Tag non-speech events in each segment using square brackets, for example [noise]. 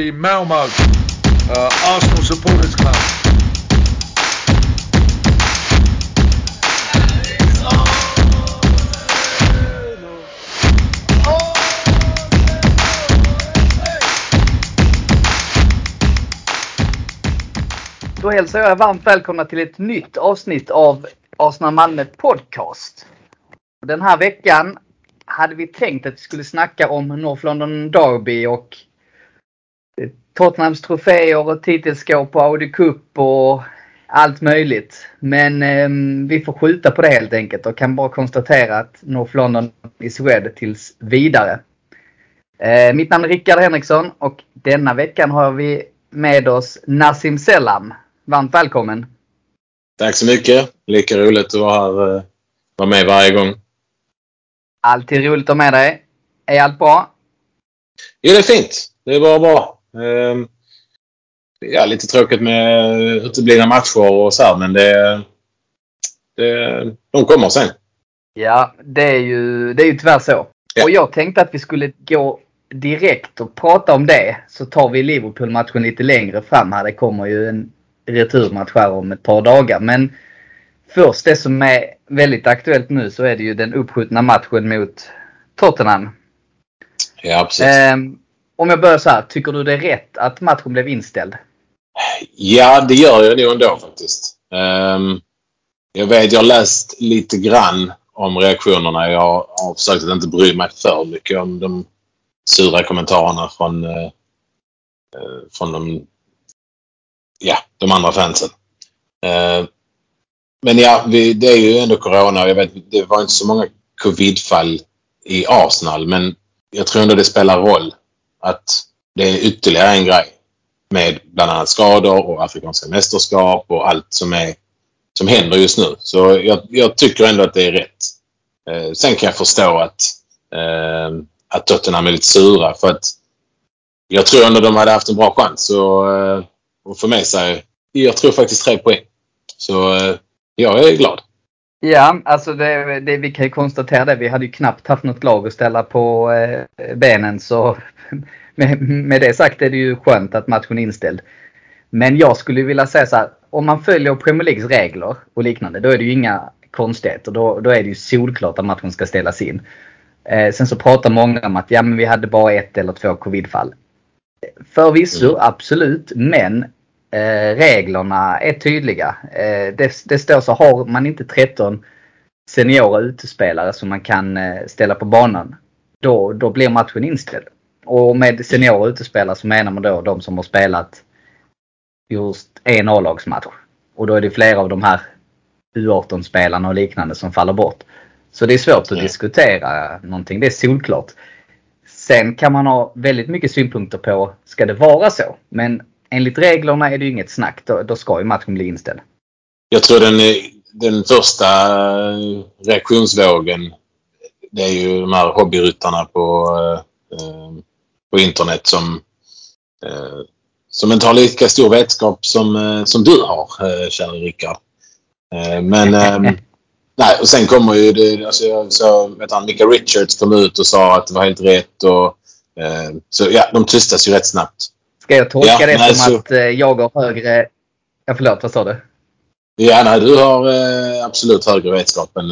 the Malmo uh, Arsenal Supporters Club. Då hälsar jag er varmt välkomna till ett nytt avsnitt av Arsenal Malmö Podcast. Den här veckan hade vi tänkt att vi skulle snacka om North London Derby och Tottenhams troféer och titelskåp och Audi Cup och allt möjligt. Men eh, vi får skjuta på det helt enkelt och kan bara konstatera att North London is red tills vidare. Eh, mitt namn är Rickard Henriksson och denna veckan har vi med oss Nassim Selam. Varmt välkommen! Tack så mycket! Lika roligt att vara här, eh, vara med varje gång. Alltid roligt att ha med dig. Är allt bra? Jo, det är fint. Det är bara bra. Ehm, ja, lite tråkigt med uteblivna matcher och så här, men det, det, de kommer sen. Ja, det är ju, det är ju tyvärr så. Ja. Och jag tänkte att vi skulle gå direkt och prata om det. Så tar vi Liverpool-matchen lite längre fram här. Det kommer ju en returmatch här om ett par dagar. Men först det som är väldigt aktuellt nu så är det ju den uppskjutna matchen mot Tottenham. Ja, precis. Ehm, om jag börjar så här. Tycker du det är rätt att matchen blev inställd? Ja, det gör jag nog ändå faktiskt. Um, jag vet, jag har läst lite grann om reaktionerna. Jag har försökt att inte bry mig för mycket om de sura kommentarerna från, uh, från de, ja, de andra fansen. Uh, men ja, vi, det är ju ändå Corona och jag vet, det var inte så många Covidfall i Arsenal men jag tror ändå det spelar roll att det är ytterligare en grej med bland annat skador och afrikanska mästerskap och allt som, är, som händer just nu. Så jag, jag tycker ändå att det är rätt. Eh, sen kan jag förstå att, eh, att Tottenham är lite sura för att jag tror ändå de hade haft en bra chans att eh, att få med sig, jag tror faktiskt tre poäng. Så eh, jag är glad. Ja, alltså det, det, vi kan ju konstatera det. Vi hade ju knappt haft något lag att ställa på eh, benen. Så [laughs] med, med det sagt är det ju skönt att matchen är inställd. Men jag skulle vilja säga så här. Om man följer Premier Leagues regler och liknande. Då är det ju inga konstigheter. Då, då är det ju solklart att matchen ska ställas in. Eh, sen så pratar många om att ja, men vi hade bara ett eller två covidfall. Förvisso, Mm. absolut. Men eh, reglerna är tydliga. Eh, det, det står så har man inte 13 seniora utespelare som man kan eh, ställa på banan. Då, då blir matchen inställd. Och med seniora utespelare så menar man då de som har spelat just en A-lagsmatch. Och då är det flera av de här U18-spelarna och liknande som faller bort. Så det är svårt att diskutera någonting. Det är solklart. Sen kan man ha väldigt mycket synpunkter på, ska det vara så? Men enligt reglerna är det ju inget snack. Då, då ska ju matchen bli inställd. Jag tror den, den första reaktionsvågen det är ju de här hobbyryttarna på, eh, på internet som, eh, som inte har lika stor vetskap som, eh, som du har, eh, kära Rickard. Eh, men ehm, [laughs] nej, och sen kommer ju det, alltså jag så, vet han, Mika Richards kom ut och sa att det var helt rätt och eh, så ja, de tystas ju rätt snabbt. Ska jag tolka Ja, det men som alltså- att eh, jag har högre... Ja, förlåt, vad sa du? Ja, nej, du har absolut högre vetskap än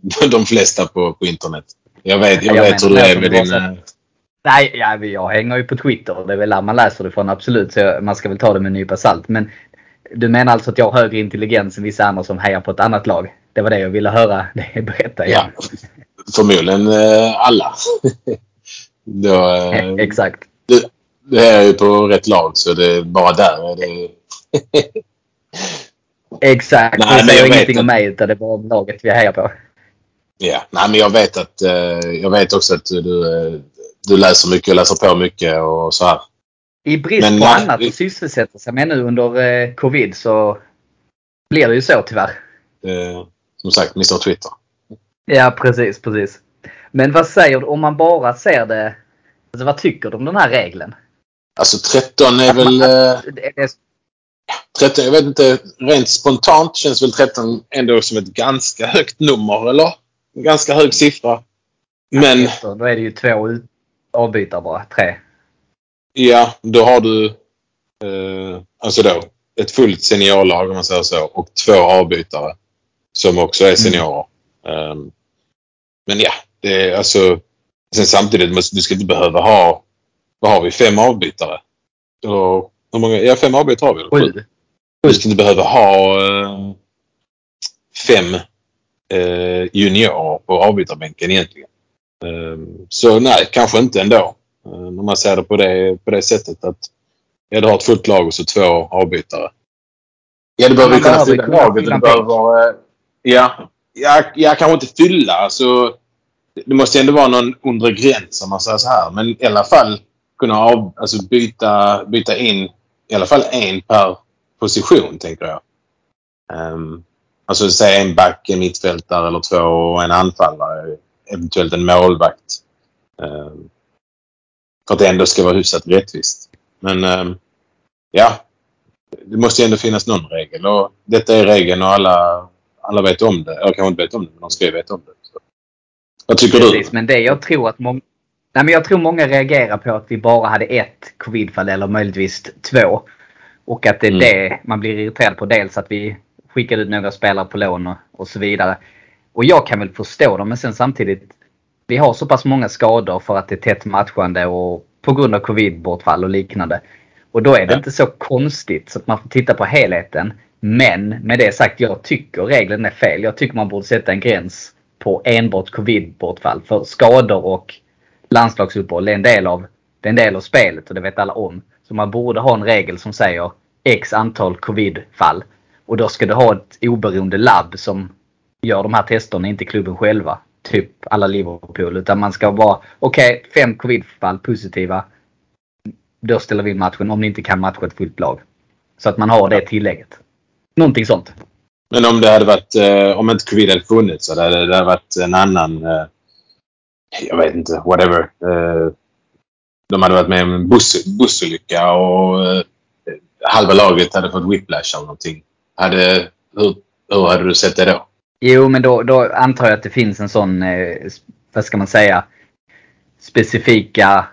[laughs] de flesta på, på internet. Jag vet, jag Jag vet hur du är med din... eh, Nej, ja, jag hänger ju på Twitter. Det är väl där man läser det från absolut. Så man ska väl ta det med en nypa salt. Men du menar alltså att jag har högre intelligens än vissa andra som hejar på ett annat lag? Det var det jag ville höra dig [laughs] berätta. Ja, förmodligen eh, alla. [laughs] Då, eh, Exakt. du, du är ju på rätt lag så det är bara där är det... [laughs] Exakt. Nej, det säger ingenting att- om mig utan det är bara laget vi hejar på. Ja, nej men jag vet att... Eh, jag vet också att du, eh, du läser mycket och läser på mycket och så här. I brist Men på nej, annat vi- att sysselsätta sig med nu under eh, covid så blir det ju så tyvärr. Eh, som sagt, Mr Twitter. Ja, precis, precis. Men vad säger du om man bara ser det? Alltså, vad tycker du om den här regeln? Alltså 13 är väl... Eh, Det är- 13, jag vet inte, rent spontant känns väl 13 ändå som ett ganska högt nummer, eller? En ganska hög siffra. Men Då är det ju två ut- avbytare bara. Tre. Ja, då har du eh, alltså då ett fullt seniorlag om man säger så och två avbytare som också är seniorer. Mm. Um, men ja, det är alltså sen samtidigt, du ska inte behöva ha, vad har vi, fem avbytare? Och, hur många, ja, fem avbytare har vi. Sju. Du ska inte behöva ha uh, fem uh, juniorer på avbytarbänken egentligen. Um, så nej, kanske inte ändå. Uh, om man ser det på det, på det sättet att ja, du har ett fullt lag och så två avbytare. Ja, du behöver ju kunna fylla laget. Du behöver, ja, ja, ja, kanske inte fylla. Alltså, det måste ändå vara någon undre gräns om man säger så här. Men i alla fall kunna av, alltså byta, byta in i alla fall en per position, tänker jag. Um, alltså säg en back, en mittfältare eller två och en anfallare. Eventuellt en målvakt. Um, för att det ändå ska vara hyfsat rättvist. Men um, ja, det måste ju ändå finnas någon regel och detta är regeln och alla, alla vet om det. Eller kanske inte vet om det, men de ska ju veta om det. Så. Vad tycker Precis, du? men det jag tror att många... Nej, men jag tror många reagerar på att vi bara hade ett covidfall eller möjligtvis två. Och att det är mm. det man blir irriterad på. Dels att vi skickade ut några spelare på lån och, och så vidare. Och jag kan väl förstå dem men sen samtidigt. Vi har så pass många skador för att det är tätt matchande och på grund av covidbortfall och liknande. Och då är det ja. inte så konstigt så att man får titta på helheten. Men med det sagt, jag tycker regeln är fel. Jag tycker man borde sätta en gräns på enbart covid-bortfall. För skador och landslagsuppehåll är en del av, det är en del av spelet och det vet alla om. Så man borde ha en regel som säger x antal covid-fall. Och då ska du ha ett oberoende labb som gör de här testerna, inte klubben själva. Typ alla Liverpool. Utan man ska vara, okej, okay, fem covidfall, positiva. Då ställer vi in matchen om ni inte kan matcha ett fullt lag. Så att man har det tillägget. Någonting sånt. Men om det hade varit, eh, om inte covid hade funnits så hade det varit en annan, eh, jag vet inte, whatever. Eh, de hade varit med om en buss, bussolycka och eh, halva laget hade fått whiplash eller någonting. Hade, hur, hur hade du sett det då? Jo, men då, då antar jag att det finns en sån, eh, vad ska man säga, specifika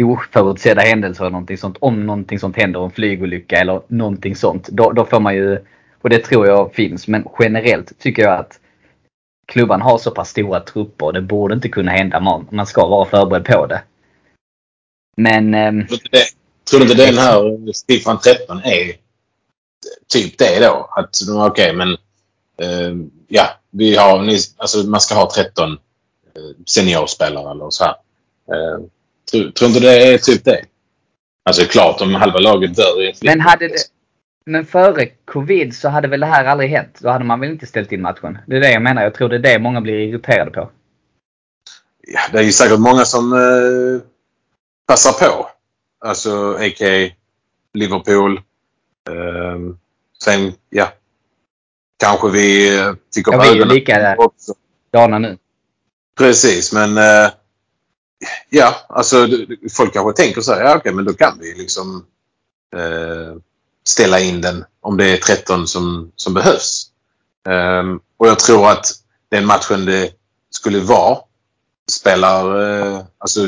oförutsedda händelser eller någonting sånt. Om någonting sånt händer, en flygolycka eller någonting sånt. Då, då får man ju och det tror jag finns. Men generellt tycker jag att klubban har så pass stora trupper och det borde inte kunna hända. Man, man ska vara förberedd på det. Men... Eh, tror du ja, vi har, alltså man ska ha 13 eh, seniorspelare eller så här. Eh, tror, tror inte det är typ det? Alltså klart om halva laget dör i Men hade det, men före covid så hade väl det här aldrig hänt? Då hade man väl inte ställt in matchen? Det är det jag menar. Jag tror det är det många blir irriterade på. Ja, det är ju säkert många som eh, passar på. Alltså a.k.a. Liverpool. Eh, sen, ja. Kanske vi eh, tycker ja, vi är ju lika dana nu. Precis, men eh, ja, alltså folk kanske tänker så här, ja okej, okay, men då kan vi liksom eh, ställa in den om det är 13 som, som behövs. Um, och jag tror att den matchen det skulle vara spelar, uh, alltså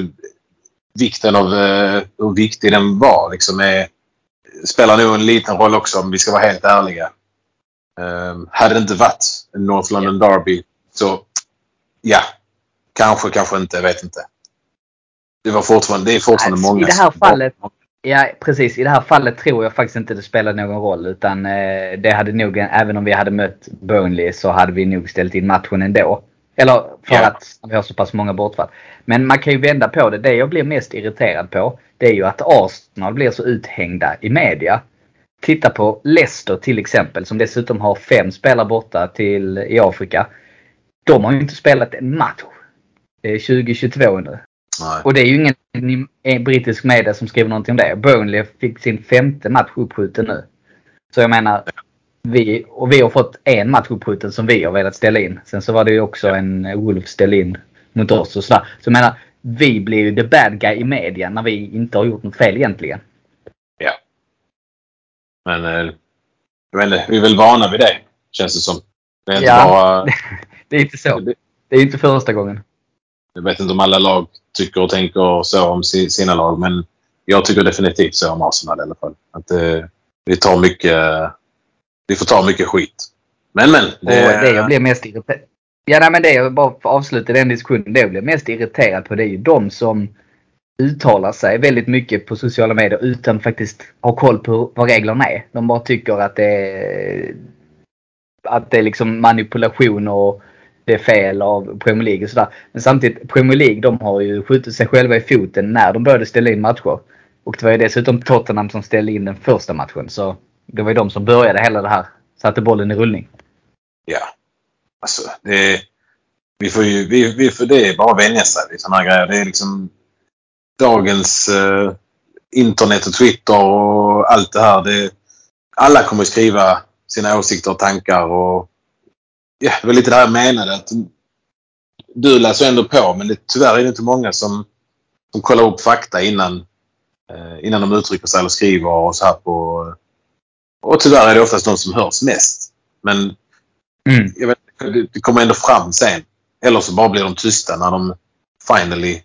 vikten av uh, hur viktig den var liksom är, spelar nog en liten roll också om vi ska vara helt ärliga. Um, hade det inte varit North London Derby så ja, kanske, kanske inte, jag vet inte. Det var fortfarande, det är fortfarande många. I det här fallet, Ja precis. I det här fallet tror jag faktiskt inte det spelade någon roll. Utan eh, det hade nog, även om vi hade mött Burnley så hade vi nog ställt in matchen ändå. Eller för ja. att vi har så pass många bortfall. Men man kan ju vända på det. Det jag blir mest irriterad på det är ju att Arsenal blir så uthängda i media. Titta på Leicester till exempel som dessutom har fem spelare borta till, i Afrika. De har ju inte spelat en match 2022 nu. Nej. Och det är ju ingen brittisk media som skriver någonting om det. Burnley fick sin femte match uppskjuten nu. Så jag menar, vi, och vi har fått en match uppskjuten som vi har velat ställa in. Sen så var det ju också en Wolf ställa in mot oss och sådär. Så jag menar, vi blir ju the bad guy i media när vi inte har gjort något fel egentligen. Men jag vet inte, vi är väl vana vid det, känns det som. Det är inte ja, bara... [laughs] det är inte så. Det är inte första gången. Jag vet inte om alla lag tycker och tänker så om sina lag. Men jag tycker definitivt så om Arsenal i alla fall. Att eh, vi tar mycket... Vi får ta mycket skit. Men men. Det, och det jag blir mest irriterad Ja, nej, men det jag bara för att avsluta den diskussionen. Det jag blir mest irriterad på det är ju de som uttalar sig väldigt mycket på sociala medier utan faktiskt ha koll på vad reglerna är. De bara tycker att det är, att det är liksom manipulation och det är fel av Premier League och sådär. Men samtidigt, Premier League de har ju skjutit sig själva i foten när de började ställa in matcher. Och det var ju dessutom Tottenham som ställde in den första matchen. Så det var ju de som började hela det här. Satte bollen i rullning. Ja. Alltså, det, vi får ju, vi, vi får, det är bara att vänja sig vid sådana här grejer. Det är liksom dagens eh, internet och Twitter och allt det här. Det, alla kommer skriva sina åsikter och tankar och ja, det var lite det här jag menade. Att du läser ändå på men det, tyvärr är det inte många som, som kollar upp fakta innan, eh, innan de uttrycker sig eller skriver och så här på... Och tyvärr är det oftast de som hörs mest. Men mm. jag vet, det, det kommer ändå fram sen. Eller så bara blir de tysta när de finally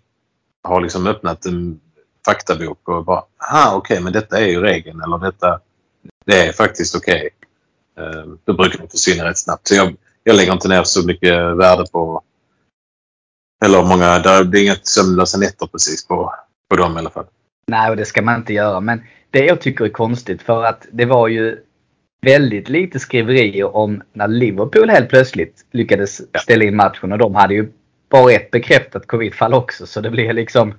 har liksom öppnat en faktabok och bara ah okej okay, men detta är ju regeln eller detta det är faktiskt okej. Okay. Uh, då brukar de försvinna rätt snabbt. Så jag, jag lägger inte ner så mycket värde på eller många, det är inga sömnlösa nätter precis på, på dem i alla fall. Nej, och det ska man inte göra. Men det jag tycker är konstigt för att det var ju väldigt lite skriverier om när Liverpool helt plötsligt lyckades ställa in matchen och de hade ju bara ett bekräftat covidfall också så det blir liksom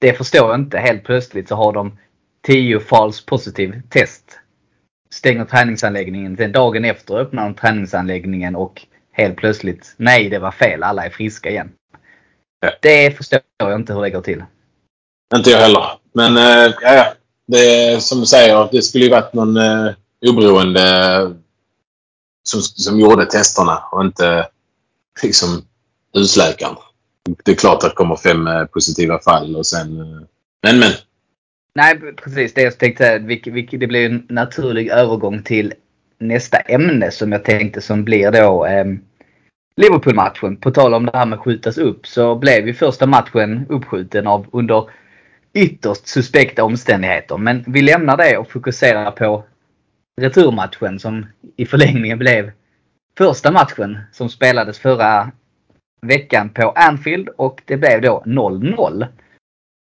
Det förstår jag inte. Helt plötsligt så har de 10 false positive test. Stänger träningsanläggningen. Sen dagen efter öppnar de träningsanläggningen och helt plötsligt nej det var fel. Alla är friska igen. Ja. Det förstår jag inte hur det går till. Inte jag heller. Men äh, ja, det är som du säger. Det skulle ju varit någon äh, oberoende som, som gjorde testerna och inte liksom husläkaren. Det är klart att det kommer fem eh, positiva fall och sen... Eh, men men. Nej precis det jag tänkte. Det blir en naturlig övergång till nästa ämne som jag tänkte som blir då eh, Liverpool-matchen. På tal om det här med skjutas upp så blev ju första matchen uppskjuten av under ytterst suspekta omständigheter. Men vi lämnar det och fokuserar på returmatchen som i förlängningen blev första matchen som spelades förra veckan på Anfield och det blev då 0-0.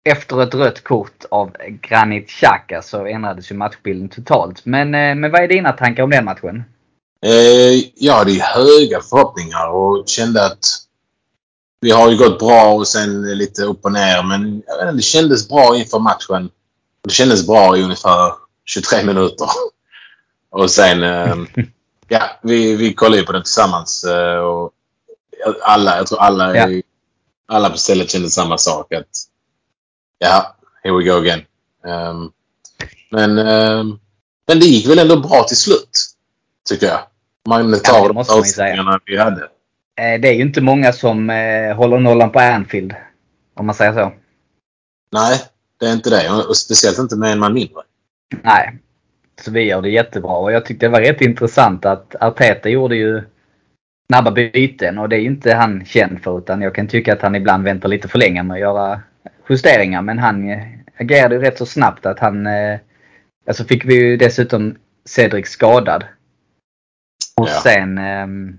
Efter ett rött kort av Granit Xhaka så ändrades ju matchbilden totalt. Men, eh, men vad är dina tankar om den matchen? Eh, jag hade höga förhoppningar och kände att vi har ju gått bra och sen lite upp och ner men inte, det kändes bra inför matchen. Det kändes bra i ungefär 23 minuter. Och sen, eh, [laughs] ja, vi, vi kollade ju på den tillsammans. Eh, och alla, jag tror alla, ja. alla på stället kände samma sak. Att, ja, here we go again. Um, men, um, men det gick väl ändå bra till slut. Tycker jag. Man tar ja, de förutsättningarna vi hade. Eh, det är ju inte många som eh, håller nollan på Anfield. Om man säger så. Nej, det är inte det. Och speciellt inte med en man mindre. Nej. Så vi gör det jättebra. Och jag tyckte det var rätt intressant att Arteta gjorde ju snabba byten och det är ju inte han känd för utan jag kan tycka att han ibland väntar lite för länge med att göra justeringar men han eh, agerade rätt så snabbt att han... Eh, alltså fick vi ju dessutom Cedric skadad. Och ja. sen... Ehm,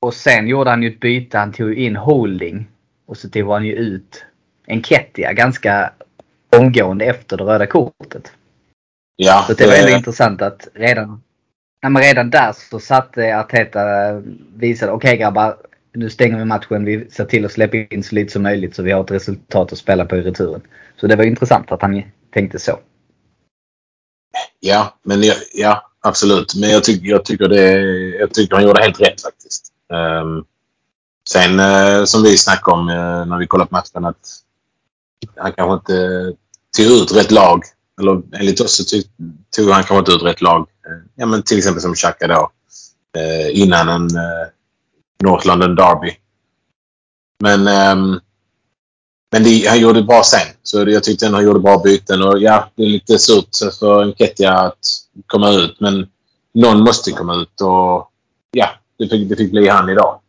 och sen gjorde han ju ett byte. Han tog in Holding. Och så tog han ju ut Enketia ganska omgående efter det röda kortet. Ja, så det var ändå intressant att redan Ja, men redan där så satte Arteta, visade okej okay, grabbar, nu stänger vi matchen. Vi ser till att släppa in så lite som möjligt så vi har ett resultat att spela på i returen. Så det var intressant att han tänkte så. Ja, men ja, ja absolut. Men jag, tycker, jag, tycker det, jag tycker han gjorde helt rätt faktiskt. Um, sen uh, som vi snackade om uh, när vi kollade på matchen att han kanske inte tog ut rätt lag. Eller enligt oss så tog han kanske inte ut rätt lag ja, men till exempel som Xhaka då. Eh, innan en eh, North London Derby. Men, eh, men det, han gjorde det bra sen. Så jag tyckte han gjorde bra byten. Och ja, det är lite surt för Enketia att komma ut. Men någon måste komma ut och ja, det fick, det fick bli han idag.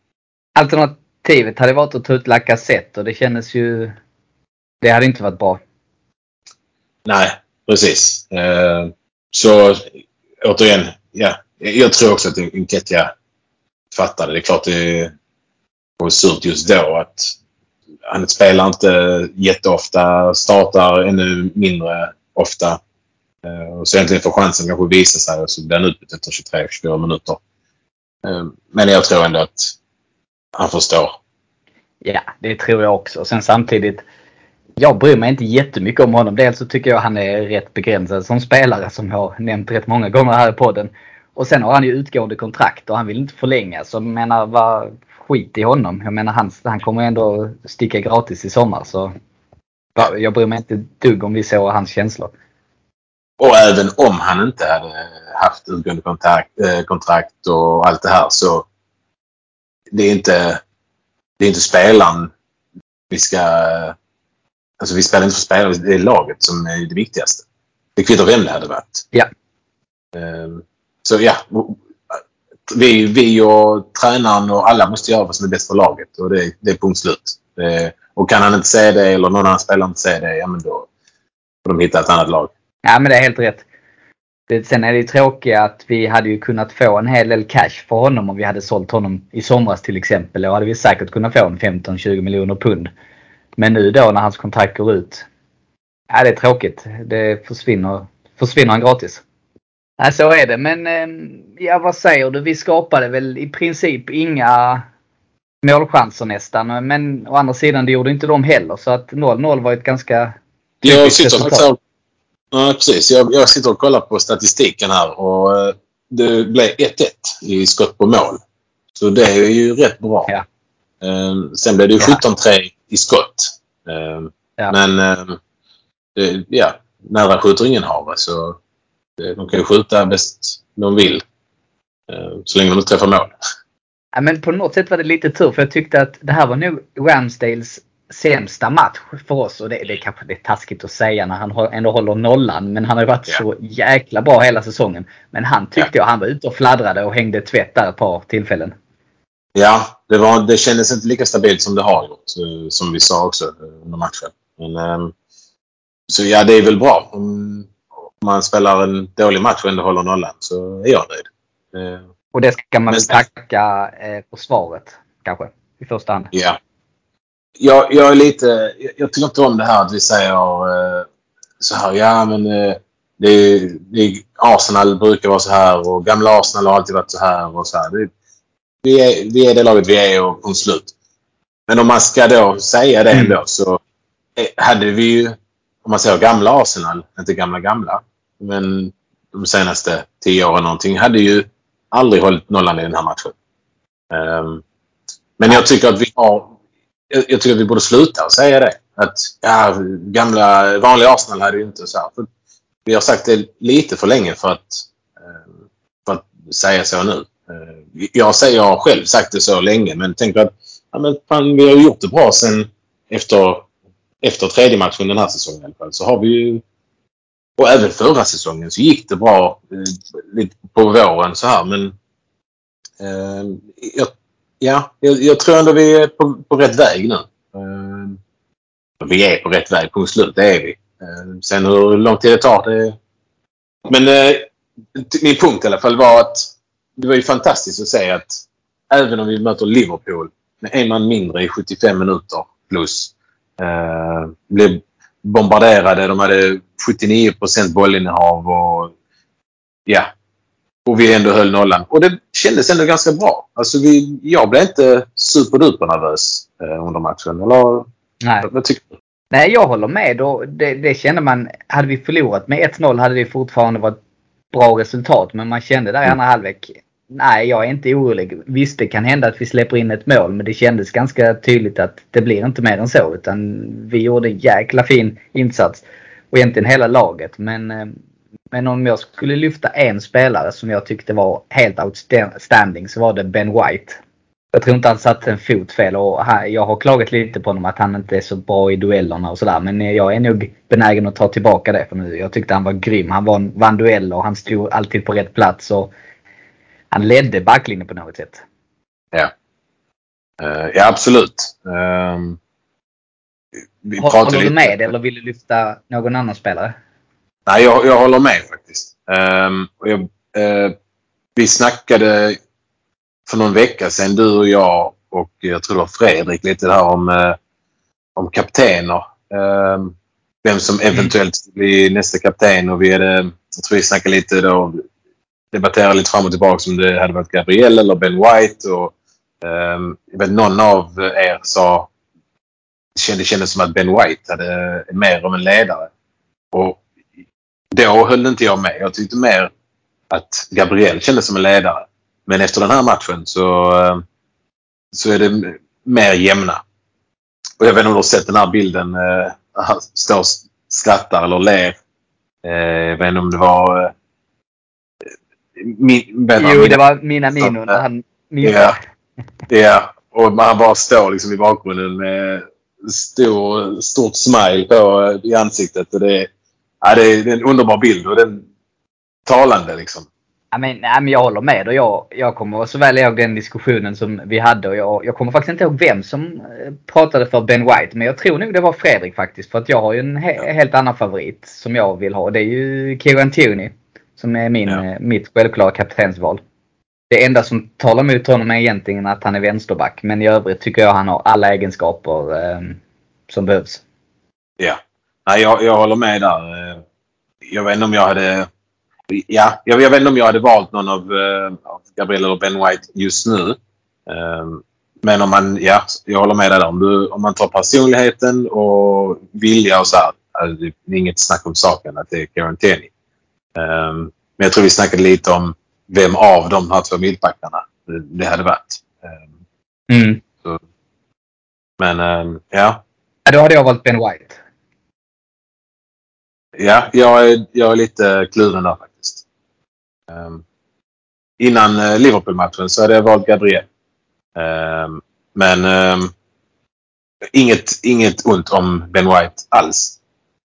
Alternativet hade varit att ta ut Lacazette och det kändes ju Det hade inte varit bra. Nej, precis. Eh, så återigen, ja. Jag tror också att Enketia fattade. Det är klart det var surt just då att han spelar inte jätteofta, startar ännu mindre ofta. Eh, och så äntligen får chansen kanske visa sig och så blir han utbytt efter 23-24 minuter. Eh, men jag tror ändå att han förstår. Ja, det tror jag också. Sen samtidigt, jag bryr mig inte jättemycket om honom. Dels så tycker jag han är rätt begränsad som spelare som jag har nämnt rätt många gånger här i podden. Och sen har han ju utgående kontrakt och han vill inte förlänga. Så jag menar, vad, skit i honom. Jag menar han, han kommer ändå sticka gratis i sommar. Så jag bryr mig inte dugg om vi såg hans känslor. Och även om han inte hade haft utgående kontrakt, äh, kontrakt och allt det här så det är inte, det är inte spelaren vi ska... Alltså vi spelar inte för spelaren, det är laget som är det viktigaste. Det kvittar vem det hade varit. Ja. Um, så ja, vi, vi och tränaren och alla måste göra vad som är bäst för laget. Och det, det är punkt slut. Det, och kan han inte säga det eller någon annan spelare inte säga det, ja men då får de hitta ett annat lag. Ja men det är helt rätt. Sen är det ju tråkigt att vi hade ju kunnat få en hel del cash för honom om vi hade sålt honom i somras till exempel. Då hade vi säkert kunnat få en 15-20 miljoner pund. Men nu då när hans kontrakt går ut. Ja det är tråkigt. Det försvinner, försvinner han gratis. Ja, så är det. Men ehm, ja, vad säger du? Vi skapade väl i princip inga målchanser nästan. Men å andra sidan, det gjorde inte de heller. Så att 0-0 var ett ganska jag sitter resultat. Ja, precis. Jag, jag, sitter och kollar på statistiken här och eh, det blev 1-1 i skott på mål. Så det är ju rätt bra. Ja. Ehm, sen blev det ju 17-3 i skott. Ehm, ja. Men ehm, ja, nära skjuter ingen har så de kan ju skjuta bäst de vill. Så länge de inte träffar mål. Ja, men på något sätt var det lite tur för jag tyckte att det här var nog Ramsdales sämsta match för oss. Och det, det är kanske det är taskigt att säga när han ändå håller nollan. Men han har ju varit ja. så jäkla bra hela säsongen. Men han tyckte ja. jag han var ute och fladdrade och hängde tvätt där ett par tillfällen. Ja, det, var, det kändes inte lika stabilt som det har gjort. Eh, som vi sa också eh, under matchen. Men, ehm, så ja, det är väl bra. Om man spelar en dålig match och ändå håller nollan så är jag nöjd. Eh, och det ska man väl tacka försvaret kanske i första hand. Ja, jag, jag är lite... Jag tycker inte om det här att vi säger så här. Ja, men det, det, Arsenal brukar vara så här och gamla Arsenal har alltid varit så här och så här. Det, vi, är, vi är det laget vi är och på slut. Men om man ska då säga det ändå mm. så eh, hade vi ju, om man säger gamla Arsenal, inte gamla gamla, men de senaste tio åren någonting, hade ju aldrig hållit nollan i den här matchen. Um, men jag tycker att vi har jag, jag tycker att vi borde sluta säga det. Att ja, gamla vanliga Arsenal hade ju inte så här. För vi har sagt det lite för länge för att, eh, för att säga så nu. Eh, jag, säger, jag har själv sagt det så länge men tänker att ja, men fan, vi har gjort det bra sen efter, efter tredje matchen den här säsongen i alla fall. Så har vi ju och även förra säsongen så gick det bra eh, lite på våren så här men eh, jag ja, jag, jag, tror ändå vi är på, på rätt väg nu. Eh, vi är på rätt väg, punkt slut. Det är vi. Eh, sen hur lång tid det tar, det... Men eh, min punkt i alla fall var att det var ju fantastiskt att se att även om vi möter Liverpool med en man mindre i 75 minuter plus uh, blev bombarderade. De hade 79% bollinnehav och ja, och vi ändå höll nollan. Och det kändes ändå ganska bra. Alltså vi, jag blev inte superduper nervös eh, under matchen. Eller Nej. vad tycker du? Nej, jag håller med. Och det, det kände man. Hade vi förlorat med 1-0 hade det fortfarande varit bra resultat. Men man kände där i andra halvlek. Nej, jag är inte orolig. Visst, det kan hända att vi släpper in ett mål. Men det kändes ganska tydligt att det blir inte mer än så. Utan vi gjorde en jäkla fin insats. Och egentligen hela laget. Men eh, men om jag skulle lyfta en spelare som jag tyckte var helt outstanding så var det Ben White. Jag tror inte han satte en fot fel och jag har klagat lite på honom att han inte är så bra i duellerna och sådär. Men jag är nog benägen att ta tillbaka det för nu. Jag tyckte han var grym. Han vann dueller och han stod alltid på rätt plats. Och han ledde backlinjen på något sätt. Ja. Uh, ja, absolut. Um, vi Håller du lite- med eller vill du lyfta någon annan spelare? Nej, jag, jag håller med faktiskt. Och jag, eh, vi snackade för någon vecka sedan, du och jag och jag tror det var Fredrik, lite där om, eh, om kaptener. Ehm, vem som eventuellt skulle bli nästa kapten och vi hade, jag tror vi snackade lite då, debatterade lite fram och tillbaka om det hade varit Gabriel eller Ben White och ehm, någon av er sa det kändes, det kändes som att Ben White hade mer av en ledare. Och då höll inte jag med. Jag tyckte mer att Gabriel kändes som en ledare. Men efter den här matchen så, ehm, så är det mer jämna. Och jag vet inte om du har sett den här bilden. Eh, han står och skrattar eller ler. Eh, jag vet inte om det var... Eh, eh, Min, Jo, min- det var mina minor när han missade. Ja. Ja, och han bara står liksom i bakgrunden med stor, stort smile på, i ansiktet. Och det, ja, det, är, en underbar bild och den talande liksom. Ja, men, nej, men jag håller med och jag, jag kommer så väl ihåg den diskussionen som vi hade och jag, jag kommer faktiskt inte ihåg vem som eh, pratade för Ben White. Men jag tror nog det var Fredrik faktiskt. För att jag har ju en he helt annan favorit som jag vill ha. Det är ju Kieran Tierney. Som är min, Ja. eh, mitt självklara kaptensval. Det enda som talar emot honom är egentligen att han är vänsterback. Men i övrigt tycker jag han har alla egenskaper eh, som behövs. Ja. Nej, jag, jag håller med där. Eh, Jag vet inte om jag hade... Ja, jag, jag vet inte om jag hade valt någon av, eh, Gabriel eller Ben White just nu. Eh, Men om man, ja, jag håller med dig där. Om, du, om man tar personligheten och vilja och så här. alltså, Det är inget snack om saken att det är. Eh, Men jag tror vi snackade lite om vem av de här två mittbackarna det, hade varit. Eh, Mm. Men eh, ja, Ja, då hade jag valt Ben White. Ja, jag är, jag är lite kluven där faktiskt. Innan uh, Liverpool-matchen så hade jag valt Gabriel. Ehm, men ehm, inget, inget ont om Ben White alls.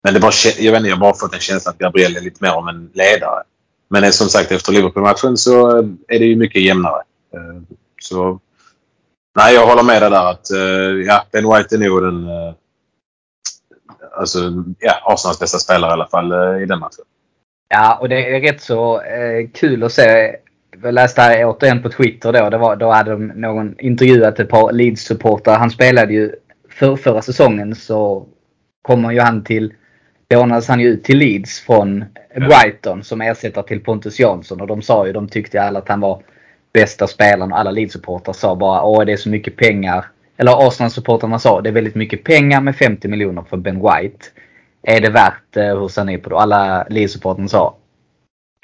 Men det var, jag vet inte, jag har bara fått en känsla att Gabriel är lite mer om en ledare. Men eh, som sagt, efter Liverpool-matchen så eh, är det ju mycket jämnare. Eh, så nej, jag håller med dig där att ja, Ben White är nog den alltså, ja, Arsenals bästa spelare i alla fall i den matchen. Ja, och det är rätt så eh, kul att se. Jag läste här återigen på Twitter då. Det var, då hade de någon intervjuat ett par Leeds-supportrar. Han spelade ju för, förra säsongen så kommer ju han till lånades han ju ut till Leeds från Brighton som ersättare till Pontus Jansson. Och de sa ju, de tyckte alla att han var bästa spelaren och alla Leeds-supportrar sa bara åh det är så mycket pengar. Eller Arsenal-supportrarna sa det är väldigt mycket pengar med 50 miljoner för Ben White. Är det värt eh, hur ser ni på det? Alla Leeds-supportrarna sa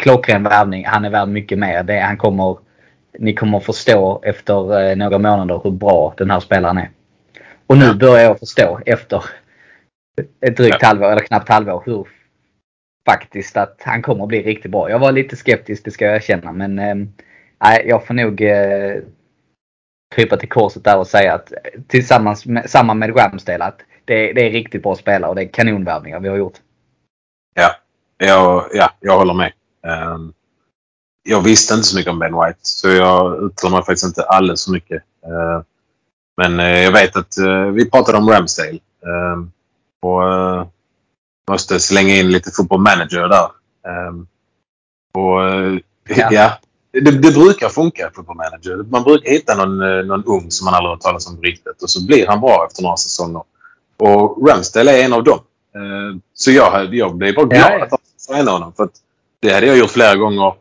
klockren värvning. Han är värd mycket mer. Det, han kommer, ni kommer förstå efter eh, några månader hur bra den här spelaren är. Och nu börjar jag förstå efter ett drygt halvår, eller knappt halvår, hur faktiskt att han kommer att bli riktigt bra. Jag var lite skeptisk, det ska jag erkänna. Men eh, jag får nog eh, krypa till korset där och säga att eh, tillsammans med, samma med Ramsdale att det, det är riktigt bra spelare och det är kanonvärvningar vi har gjort. Ja, jag, ja, jag håller med. Ehm, jag visste inte så mycket om Ben White så jag uttalar mig faktiskt inte alldeles för mycket. Ehm, men eh, jag vet att eh, vi pratade om Ramsdale. Ehm, och eh, måste slänga in lite football manager där. Ehm, och eh, Ja. ja, det, det brukar funka football manager. Man brukar hitta någon, eh, någon ung som man aldrig hört talas om riktigt och så blir han bra efter några säsonger. Och Ramsdale är en av dem. Eh, Så jag, jag blev bara glad Ja, ja. att de signade honom. För det hade jag gjort flera gånger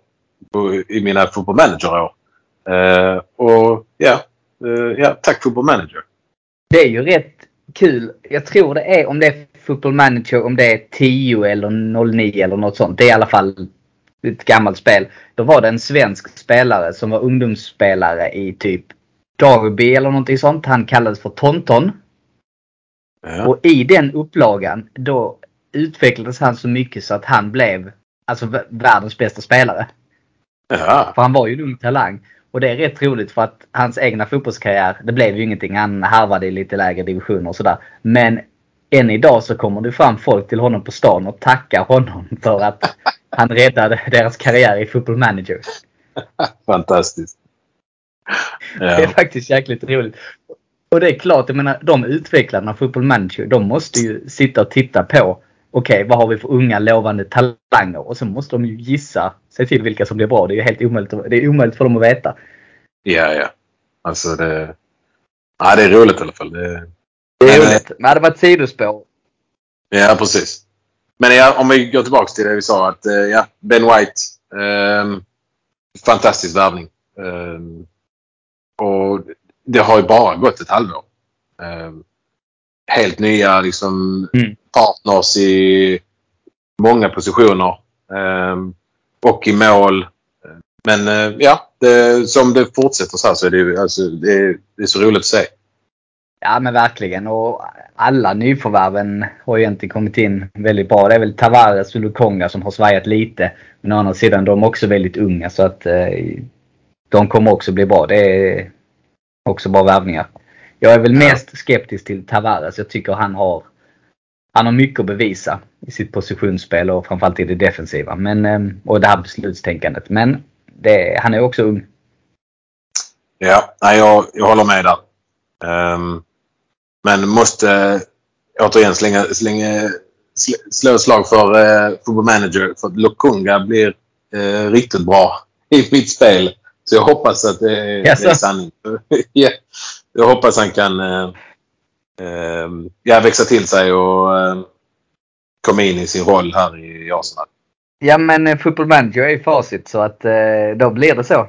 på, i mina football manager-år. Eh, och ja, eh, ja, tack football manager. Det är ju rätt kul. Jag tror det är om det är Football Manager, om det är 10 eller 09 eller något sånt. Det är i alla fall ett gammalt spel. Då var det en svensk spelare som var ungdomsspelare i typ Derby eller någonting sånt. Han kallades för Tonton. Ja. Och i den upplagan då utvecklades han så mycket så att han blev alltså världens bästa spelare. Ja. För han var ju en ung talang. Och det är rätt roligt för att hans egna fotbollskarriär, det blev ju ingenting. Han harvade i lite lägre divisioner och sådär. Men än idag så kommer det fram folk till honom på stan och tackar honom för att han räddade deras karriär i Football Manager. Fantastiskt. Det är Ja. faktiskt jäkligt roligt. och det är klart, jag menar de utvecklarna av Football Manager, de måste ju sitta och titta på okej, vad har vi för unga lovande talanger? Och så måste de ju gissa sig till vilka som blir bra. Det är ju helt omöjligt, det är omöjligt för dem att veta. Ja, ja. Alltså det... Ja, det är roligt i alla fall. Det, Det är Men, roligt. Men det var ett sidospår. ja, precis. Men ja, om vi går tillbaka till det vi sa att eh, ja, Ben White. ehm, fantastisk värvning. Ehm, och det har ju bara gått ett halvår. Ehm, helt nya liksom, Mm. partners i många positioner. Ehm, och i mål. Men eh, ja, det, som det fortsätter så här så är det, alltså, det, det är så roligt att se. Ja men verkligen. Och alla nyförvärven har ju egentligen kommit in väldigt bra. Det är väl Tavares och Lukonga som har svajat lite. Men å andra sidan de är också väldigt unga så att eh, de kommer också bli bra. Det är också bra värvningar. Jag är väl mest skeptisk till Tavares. Jag tycker han har han har mycket att bevisa i sitt positionsspel och framförallt i det defensiva. Men, eh, och det här beslutstänkandet. Men det, han är också ung. Ja, nej, jag, jag håller med där. Ehm, men måste återigen slänga, slänga, sl- slå ett slag för uh, Football Manager. För att Lokonga blir eh, riktigt bra i mitt spel. Så jag hoppas att det, är- det är sanning. [laughs] ja, jag hoppas han kan eh, ja, växa till sig och eh, komma in i sin roll här i Arsenal. Ja men eh, Football Manager är ju facit så att eh, då blir det så.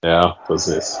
Ja, precis.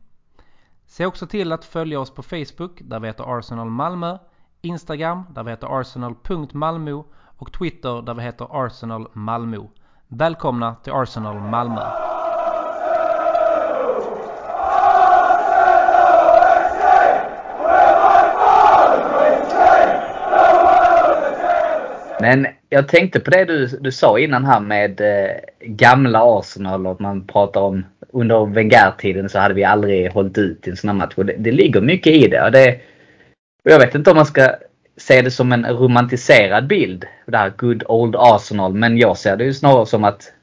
Se också till att följa oss på Facebook där vi heter Arsenal Malmö, Instagram där vi heter arsenal.malmo och Twitter där vi heter Arsenal Malmö. Välkomna till Arsenal Malmö! Men jag tänkte på det du, du sa innan här med eh, gamla Arsenal och att man pratar om under Wenger-tiden så hade vi aldrig hållit ut i en sån här match. Det, det ligger mycket i det. Och det. Och jag vet inte om man ska se det som en romantiserad bild. Det här good old Arsenal. Men jag ser det ju snarare som att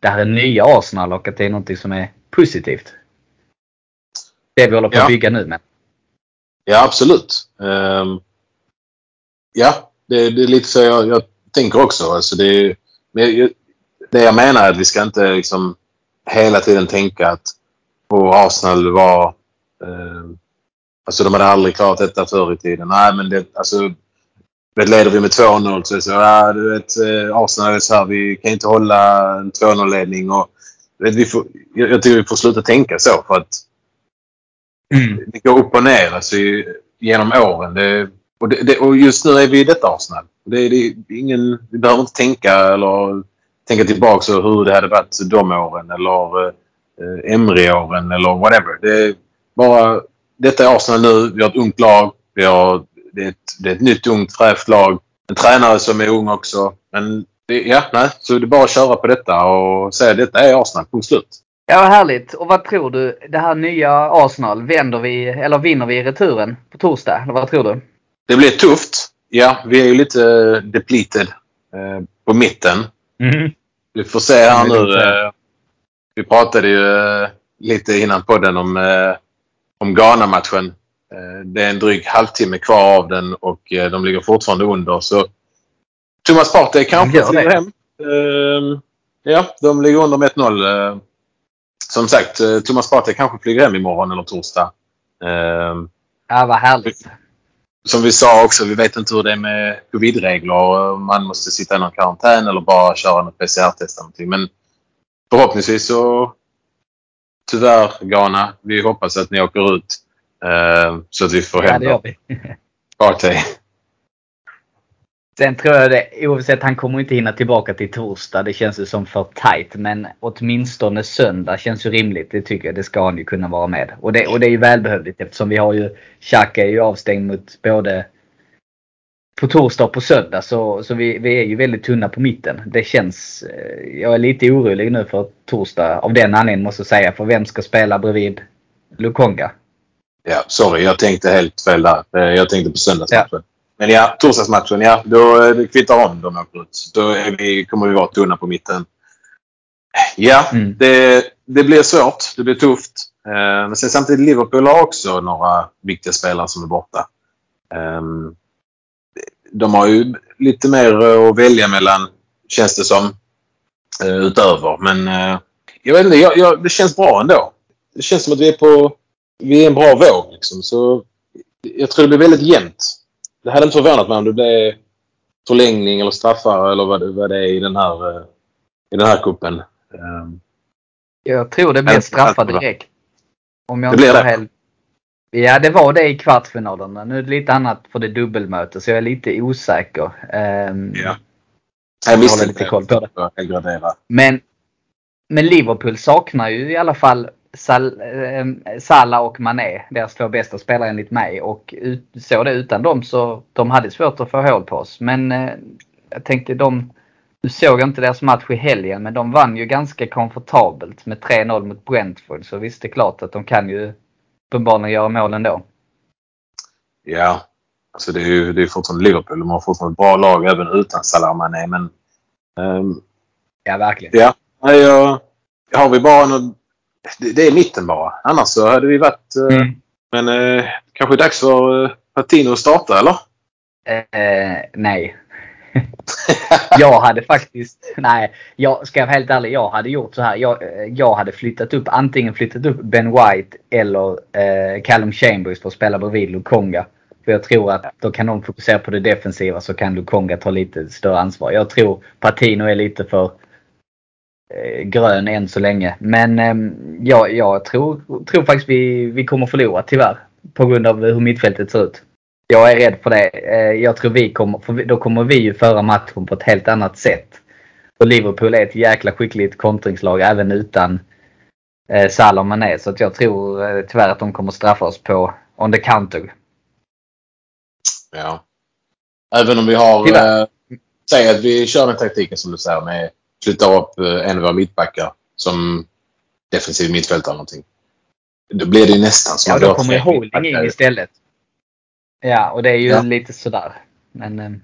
det här är nya Arsenal och att det är något som är positivt. Det vi håller på Ja. att bygga nu med. Ja, absolut. Ehm, ja, det, det är lite så jag, jag tänker också. Alltså det, men det jag menar är att vi ska inte liksom hela tiden tänka att på Arsenal var... ehm, alltså de hade aldrig klarat detta förr i tiden. Nej, men det, alltså, vet, leder vi med 2-0 så är det så ja, du vet, eh, Arsenal är så här, vi kan inte hålla en 2-0-ledning. Och, du vet, vi får, jag, jag tycker vi får sluta tänka så. för att det går upp och ner alltså, genom åren. Det, och, det, det, och just nu är vi i detta Arsenal. Det, det, ingen, vi behöver inte tänka eller tänka tillbaka på hur det hade varit de åren eller eh, Emre-åren eller whatever. Det är bara, detta är Arsenal nu. Vi har ett ungt lag. Vi har, det, är ett, det är ett nytt ungt fräscht lag. En tränare som är ung också. Men det, ja, nej. Så det är bara att köra på detta och säga att detta är Arsenal. Punkt slut. Ja, vad härligt. Och vad tror du? Det här nya Arsenal, vänder vi, eller vinner vi i returen på torsdag? Eller vad tror du? Det blir tufft. Ja, vi är ju lite depleted eh, på mitten. Vi får se här nu. Eh, vi pratade ju eh, lite innan podden om, eh, om Ghana-matchen. Eh, det är en dryg halvtimme kvar av den och eh, de ligger fortfarande under. Så Thomas Partey kanske flyger hem. Ja, de ligger under med 1-0. Eh, som sagt, Thomas Partey kanske flyger hem imorgon eller torsdag. Ja, vad härligt. Som vi sa också, vi vet inte hur det är med covid-regler. Man måste sitta i någon karantän eller bara köra något PCR-test eller någonting. Men förhoppningsvis så tyvärr Ghana, vi hoppas att ni åker ut eh, så att vi får Ja, hem gör vi. Partey. Sen tror jag det, oavsett, han kommer inte hinna tillbaka till torsdag. Det känns ju som för tight. Men åtminstone söndag känns ju rimligt. Det tycker jag. Det ska han ju kunna vara med. Och det, och det är ju välbehövligt eftersom vi har ju, Xhaka är ju avstängd mot både på torsdag och på söndag. Så, så vi, vi är ju väldigt tunna på mitten. Det känns, eh, jag är lite orolig nu för torsdag av den anledningen måste jag säga. För vem ska spela bredvid Lukonga? Ja, sorry. Jag tänkte helt fel där. Eh, Jag tänkte på söndagsmatchen. Ja. Men ja, torsdagsmatchen, ja. Då eh, kvittar om de åker ut. Då vi, kommer vi vara tunna på mitten. Ja, mm. det, det blir svårt. Det blir tufft. Eh, men sen samtidigt Liverpool har också några viktiga spelare som är borta. Um, de har ju lite mer att välja mellan, känns det som, utöver. Men jag vet inte, jag, jag, det känns bra ändå. Det känns som att vi är på vi är en bra våg. Liksom. Så jag tror det blir väldigt jämnt. Det hade inte förvånat mig om det blev förlängning eller straffar eller vad det, vad det är i den här, i den här kuppen. Ehm. Jag tror det blir straffar direkt. Om jag det blir det? Helt... Ja, det var det i kvartsfinalerna. Nu är det lite annat för det dubbelmöte så jag är lite osäker. Um, ja. Jag håller lite koll på det. Men, men Liverpool saknar ju i alla fall Sal, eh, Salah och Mané, deras två bästa spelare enligt mig. Och ut, så det utan dem så de hade svårt att få hål på oss. Men eh, jag tänkte de, du såg inte deras match i helgen men de vann ju ganska komfortabelt med 3-0 mot Brentford. Så visst det är klart att de kan ju uppenbarligen göra mål ändå. Ja, alltså det är ju det är fortfarande Liverpool. De har fortfarande ett bra lag även utan Salah och Mané. Men, um, ja, verkligen. Ja, jag, har vi bara någon det, det är mitten bara. Annars så hade vi varit... Eh, mm. Men eh, kanske dags för eh, Patino att starta eller? Eh, nej. [laughs] jag hade faktiskt, nej, jag ska jag vara helt ärlig, jag hade gjort så här. Jag, eh, jag hade flyttat upp, antingen flyttat upp Ben White eller eh, Callum Chambers för att spela bredvid Lukonga. För jag tror att då kan de fokusera på det defensiva så kan Lukonga ta lite större ansvar. Jag tror Patino är lite för Eh, grön än så länge. Men ehm, ja, jag tror, tror faktiskt vi, vi kommer förlora tyvärr. På grund av hur mittfältet ser ut. Jag är rädd för det. Eh, jag tror vi kommer, för då kommer vi ju föra matchen på ett helt annat sätt. Och Liverpool är ett jäkla skickligt kontringslag även utan eh, Salah och Mané. Så att jag tror tyvärr att de kommer straffa oss på on the counter. Ja. Även om vi har... Eh, säg att vi kör den taktiken som du säger med flyttar upp eh, en av våra mittbackar som defensiv mittfältare eller någonting. Då blir det ju nästan som ja, då kommer Holding in istället. Ja, och det är ju ja. lite sådär. Men, Men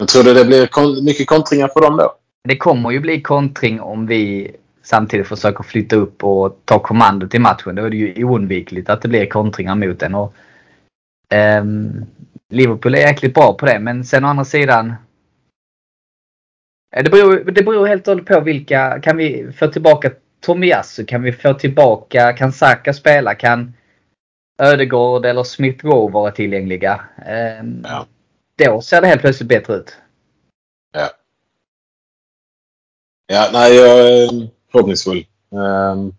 ehm, tror du det blir mycket kontringar för dem då? Det kommer ju bli kontring om vi samtidigt försöker flytta upp och ta kommandot i matchen. Då är det ju oundvikligt att det blir kontringar mot en. Och, um, Liverpool är jäkligt bra på det men sen å andra sidan det beror, det beror helt och hållet på vilka. Kan vi få tillbaka Tomiyasu? Kan vi få tillbaka, kan Saka spela? Kan Ödegård eller Smith Rowe vara tillgängliga? Ehm, ja. Då ser det helt plötsligt bättre ut. Ja. Ja, nej, jag är förhoppningsfull. Um,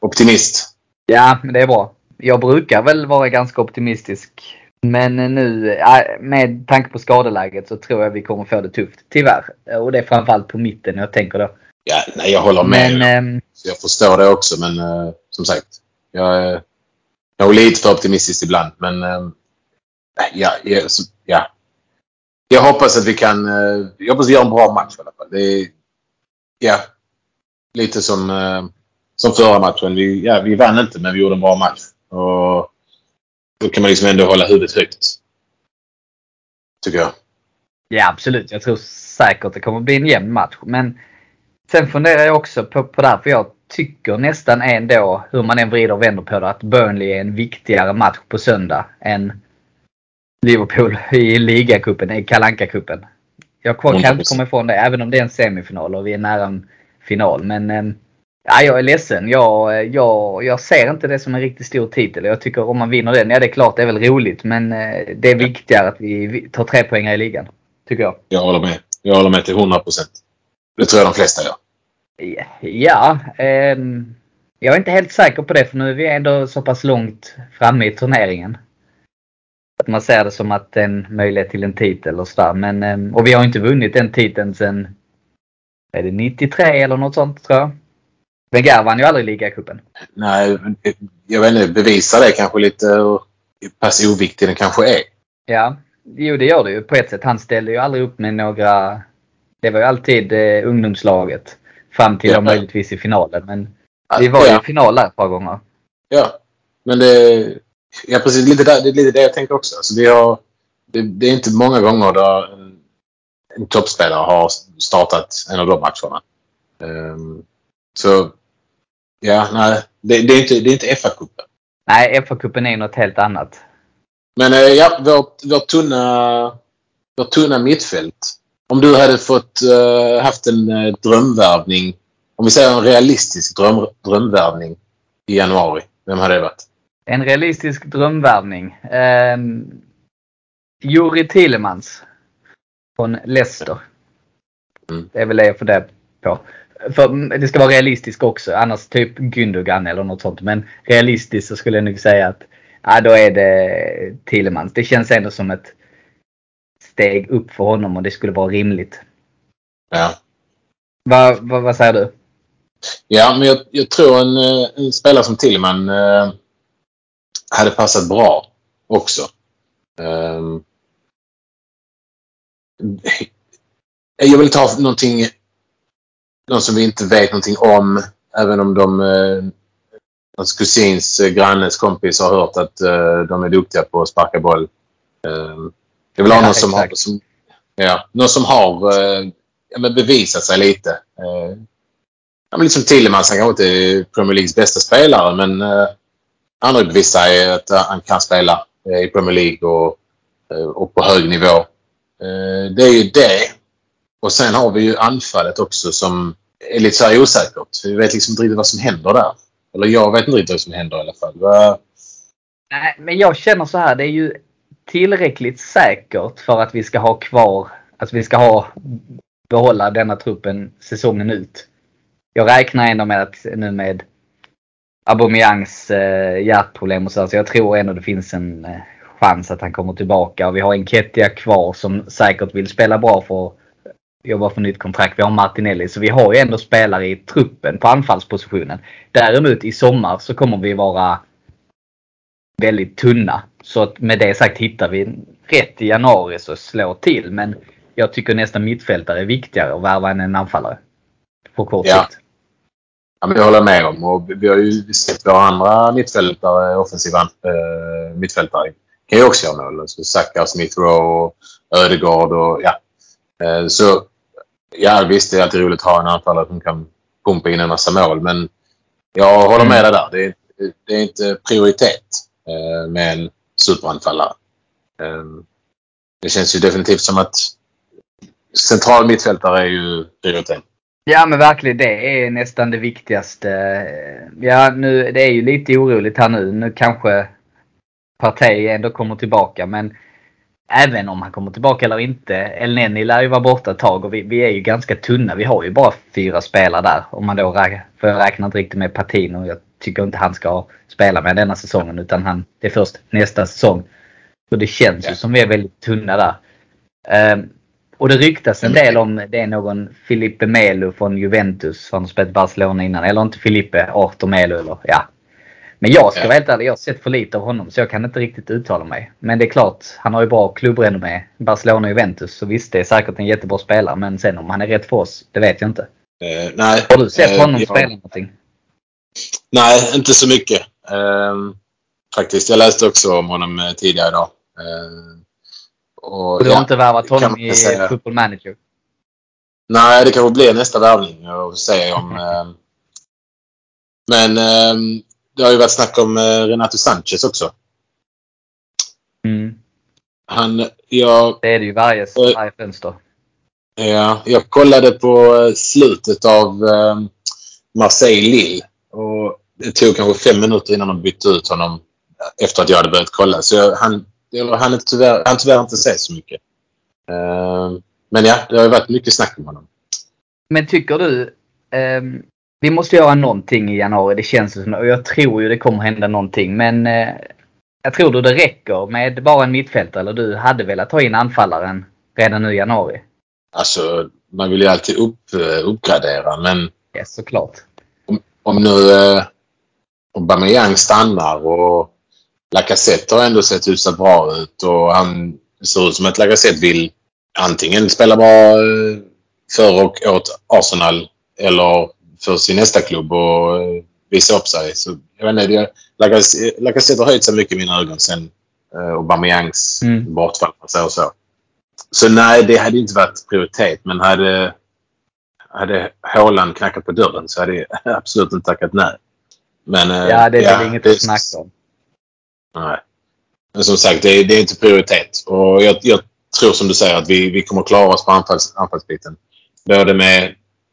optimist. Ja, men det är bra. Jag brukar väl vara ganska optimistisk men nu med tanke på skadeläget så tror jag vi kommer få det tufft. Tyvärr. Och det är framförallt på mitten jag tänker då. Ja, nej, jag håller med. Men, ähm, jag förstår det också men äh, som sagt. Jag, äh, jag är lite för optimistisk ibland men äh, ja, ja, ja. Jag hoppas att vi kan äh, jag hoppas vi gör en bra match i alla fall. Det är, ja, lite som, som förra matchen. Vi, ja, vi vann inte men vi gjorde en bra match. Och då kan man liksom ändå hålla huvudet högt. Tycker jag. Ja absolut. Jag tror säkert det kommer bli en jämn match. Men sen funderar jag också på, på det här. För jag tycker nästan ändå, hur man än vrider och vänder på det, att Burnley är en viktigare match på söndag än Liverpool i ligacupen, i kalanka cupen Jag kan inte komma ifrån det, även om det är en semifinal och vi är nära en final. Men ehm, Ja, jag är ledsen. Jag, jag, jag ser inte det som en riktigt stor titel. Jag tycker om man vinner den, ja det är klart det är väl roligt. Men eh, det är viktigare att vi tar tre poäng i ligan. Tycker jag. Jag håller med. Jag håller med till 100 procent. Det tror jag de flesta gör. Ja, ja eh, jag är inte helt säker på det för nu är vi ändå så pass långt framme i turneringen. att man ser det som att en möjlighet till en titel och sådär. Men, eh, och vi har inte vunnit den titeln sen är det 93 eller något sånt tror jag. Wenger vann ju aldrig ligacupen. Nej, jag vet inte. Bevisar det kanske lite hur pass oviktig den kanske är. Ja, jo det gör det ju på ett sätt. Han ställde ju aldrig upp med några... Det var ju alltid eh, ungdomslaget. Fram till Ja. möjligtvis i finalen. Men vi var ju Ja. i final där ett par gånger. Ja, men det... Ja, precis. Lite där, det är lite det jag tänker också. Alltså, vi har, det, det är inte många gånger där en, en toppspelare har startat en av de matcherna. Ehm, så, ja, nej. Det, det är inte, det är inte FA-cupen. Nej, FA-cupen är något helt annat. Men eh, ja, vårt, vårt, tunna, vårt tunna mittfält. Om du hade fått eh, haft en eh, drömvärvning. Om vi säger en realistisk dröm, drömvärvning i januari. Vem hade det varit? En realistisk drömvärvning. Um, Juri Tillemans. Från Leicester. Mm. Det är väl det jag funderar på. För det ska vara realistiskt också. Annars typ Gündogan eller något sånt. Men realistiskt så skulle jag nog säga att ja, då är det Tillemans. Det känns ändå som ett steg upp för honom och det skulle vara rimligt. Ja. Vad, vad, vad säger du? Ja, men jag, jag tror en, eh, en spelare som Tillman eh, hade passat bra också. Ehm, jag vill ta någonting, någon som vi inte vet någonting om, även om de, eh, hans kusins eh, grannes kompis har hört att eh, de är duktiga på att sparka boll. Ehm, jag vill ha Ja, någon som har, som, ja, någon som har eh, bevisat sig lite. Eh, Ja, men liksom Tillemans, han kanske inte är Premier Leagues bästa spelare, men eh, han har bevisat sig att eh, han kan spela eh, i Premier League och, eh, och på hög nivå. Eh, det är ju det. Och sen har vi ju anfallet också som är lite så här osäkert. Vi vet liksom inte riktigt vad som händer där. Eller jag vet inte riktigt vad som händer i alla fall. Va? Nej, men jag känner så här. Det är ju tillräckligt säkert för att vi ska ha kvar, Att vi ska ha, behålla denna truppen säsongen ut. Jag räknar ändå med att nu med Aubameyangs eh, hjärtproblem och så, så jag tror ändå det finns en eh, chans att han kommer tillbaka. Och vi har en Kettia kvar som säkert vill spela bra för jobba för nytt kontrakt. Vi har Martinelli. Så vi har ju ändå spelare i truppen på anfallspositionen. Däremot i sommar så kommer vi vara väldigt tunna. Så att med det sagt hittar vi rätt i januari så slår till. Men jag tycker nästan mittfältare är viktigare att värva än en anfallare. På kort Ja. sikt. Ja, men det håller jag med om. Och vi har ju sett våra andra mittfältare, offensiva äh, mittfältare, kan ju också göra mål. Så Saka, Smith Rowe, Ödegaard och ja. Eh, så ja, visst det är alltid roligt att ha en anfallare som kan pumpa in en massa mål. Men jag håller med dig där. Det är, det är inte prioritet eh, med en superanfallare. Eh, det känns ju definitivt som att central mittfältare är ju prioritet. Ja men verkligen det är nästan det viktigaste. Ja nu det är ju lite oroligt här nu. Nu kanske Partey ändå kommer tillbaka men även om han kommer tillbaka eller inte. El Neni lär ju vara borta ett tag och vi, vi är ju ganska tunna. Vi har ju bara fyra spelare där. Om man då räknar, för jag räknar inte riktigt med Patino. Jag tycker inte han ska spela med denna säsongen utan han, det är först nästa säsong. Så det känns ju Ja. som vi är väldigt tunna där. Ehm, och det ryktas en del om det är någon Filippe Melo från Juventus som har spelat Barcelona innan. Eller inte Filippe, Arthur Melo eller ja. Men jag ska Ja. vara helt ärlig, jag har sett för lite av honom så jag kan inte riktigt uttala mig. Men det är klart, han har ju bra klubbrenommé. Barcelona och Juventus. Så visst, det är säkert en jättebra spelare. Men sen om han är rätt för oss, det vet jag inte. Eh, nej. Har du sett Eh, honom jag- spela någonting? Nej, inte så mycket. Ehm, faktiskt. Jag läste också om honom eh, tidigare idag. Ehm, och, Och du har ja, inte värvat honom i säga. Football Manager? Nej, det kanske blir nästa värvning. Jag säger om... ehm, men det har ju varit snack om eh, Renato Sanchez också. Mm. Han, jag, Det är det ju varje, Eh. varje fönster. ja, jag kollade på eh, slutet av eh, Marseille-Lille. Och det tog kanske fem minuter innan de bytte ut honom efter att jag hade börjat kolla. Så jag, han, eller han, är tyvärr, han tyvärr inte sett så mycket. Eh, men ja, det har ju varit mycket snack om honom. Men tycker du, ehm, vi måste göra någonting i januari, det känns som och jag tror ju det kommer hända någonting. Men eh, Jag tror du det räcker med bara en mittfältare eller du hade velat ta in anfallaren redan nu i januari? Alltså, man vill ju alltid upp, eh, uppgradera men Ja, såklart. om, om nu eh, Aubameyang stannar och Lacazette har ändå sett hyfsat bra ut och han ser ut som att Lacazette vill antingen spela bra eh, för och åt Arsenal eller för sin nästa klubb och eh, visa upp sig. Så, jag vet inte, Lacazette har höjt sig mycket i mina ögon sen eh, Aubameyangs Mm. bortfall. man säger Så. så nej, det hade inte varit prioritet. Men hade, hade Haaland knackat på dörren så hade jag [laughs] absolut inte tackat nej. Men, eh, Ja, det är väl inget det- att snacka om. Nej. Men som sagt, det är, det är inte prioritet. Och jag, jag tror som du säger att vi, vi kommer klara oss på anfalls, anfallsbiten. Både med...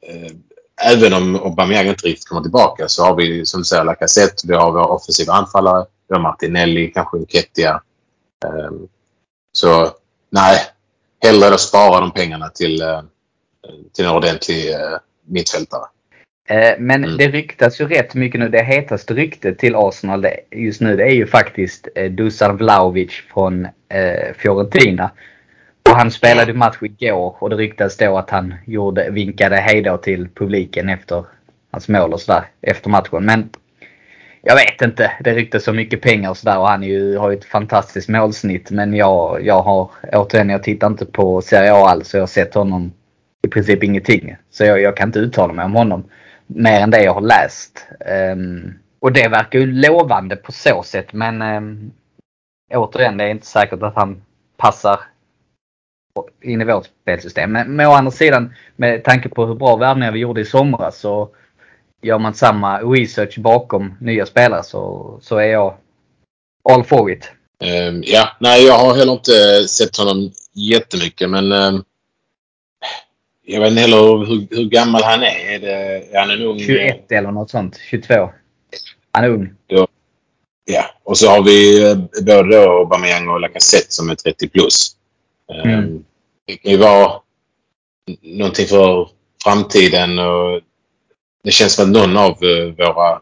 Eh, även om Aubameyang inte riktigt kommer tillbaka så har vi som du säger Lacazette, vi har våra offensiva anfallare, vi har Martinelli, kanske Nketiah. Eh, så nej, hellre då spara de pengarna till, eh, till en ordentlig eh, mittfältare. Eh, Men Mm. det ryktas ju rätt mycket nu. Det hetaste ryktet till Arsenal just nu det är ju faktiskt Dusan Vlahovic från Fiorentina. Och han spelade match igår och det ryktas då att han gjorde, vinkade hejdå till publiken efter hans mål och sådär efter matchen. Men jag vet inte. Det ryktas så mycket pengar och sådär och han är ju, har ju ett fantastiskt målsnitt. Men jag, jag har, återigen, jag tittar inte på Serie A alls. så Jag har sett honom i princip ingenting. Så jag, jag kan inte uttala mig om honom mer än det jag har läst. Ehm, och det verkar ju lovande på så sätt men um, återigen det är inte säkert att han passar in i vårt spelsystem. Men med å andra sidan med tanke på hur bra värvningar vi gjorde i somras så gör man samma research bakom nya spelare så, så är jag all for it. Ehm, ja, nej, jag har heller inte sett honom jättemycket, men ehm, jag vet inte heller hur, hur gammal han är. Är, det, är han en ung... 21 eller något sånt. 22. Han är ung. Ja, och så har vi eh, både då Aubameyang och Lacazette som är 30 plus. Ehm, Mm. Det kan ju vara någonting för framtiden och det känns som att någon av eh, våra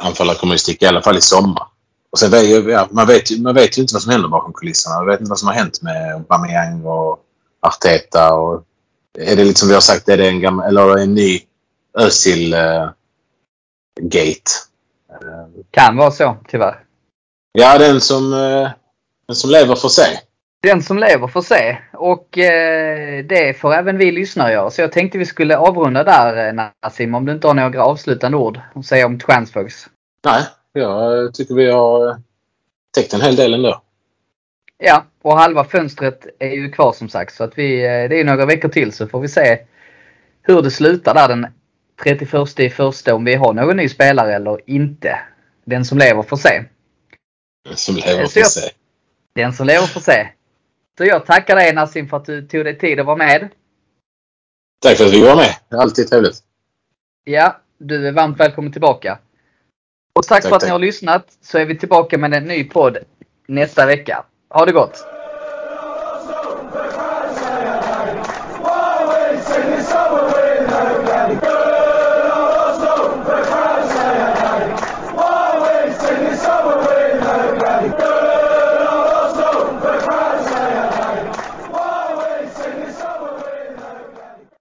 anfallare kommer att sticka i alla fall i sommar. Och sen ja, man, vet, man vet ju inte vad som händer bakom kulisserna. Man vet inte vad som har hänt med Aubameyang och Arteta. Och är det lite som vi har sagt, är det en, gammal, eller en ny Özil eh, gate? Eh, Kan vara så tyvärr. Ja, den som, eh, den som lever får se. Den som lever får se. Och eh, det får även vi lyssnare göra. Så jag tänkte vi skulle avrunda där eh, Nassim. Om du inte har några avslutande ord att säga om transfers. Nej, jag tycker vi har eh, täckt en hel del ändå. Ja, och halva fönstret är ju kvar som sagt. Så att vi, eh, det är några veckor till så får vi se hur det slutar där den 31 i första om vi har någon ny spelare eller inte. Den som lever får se. Den som lever får se. Den som lever får se. Så jag tackar dig Nassim för att du tog dig tid att vara med. Tack för att vi var med. Det är alltid trevligt. Ja, du är varmt välkommen tillbaka. Och tack, Tack, för att tack. ni har lyssnat så är vi tillbaka med en ny podd nästa vecka. Ha det gott!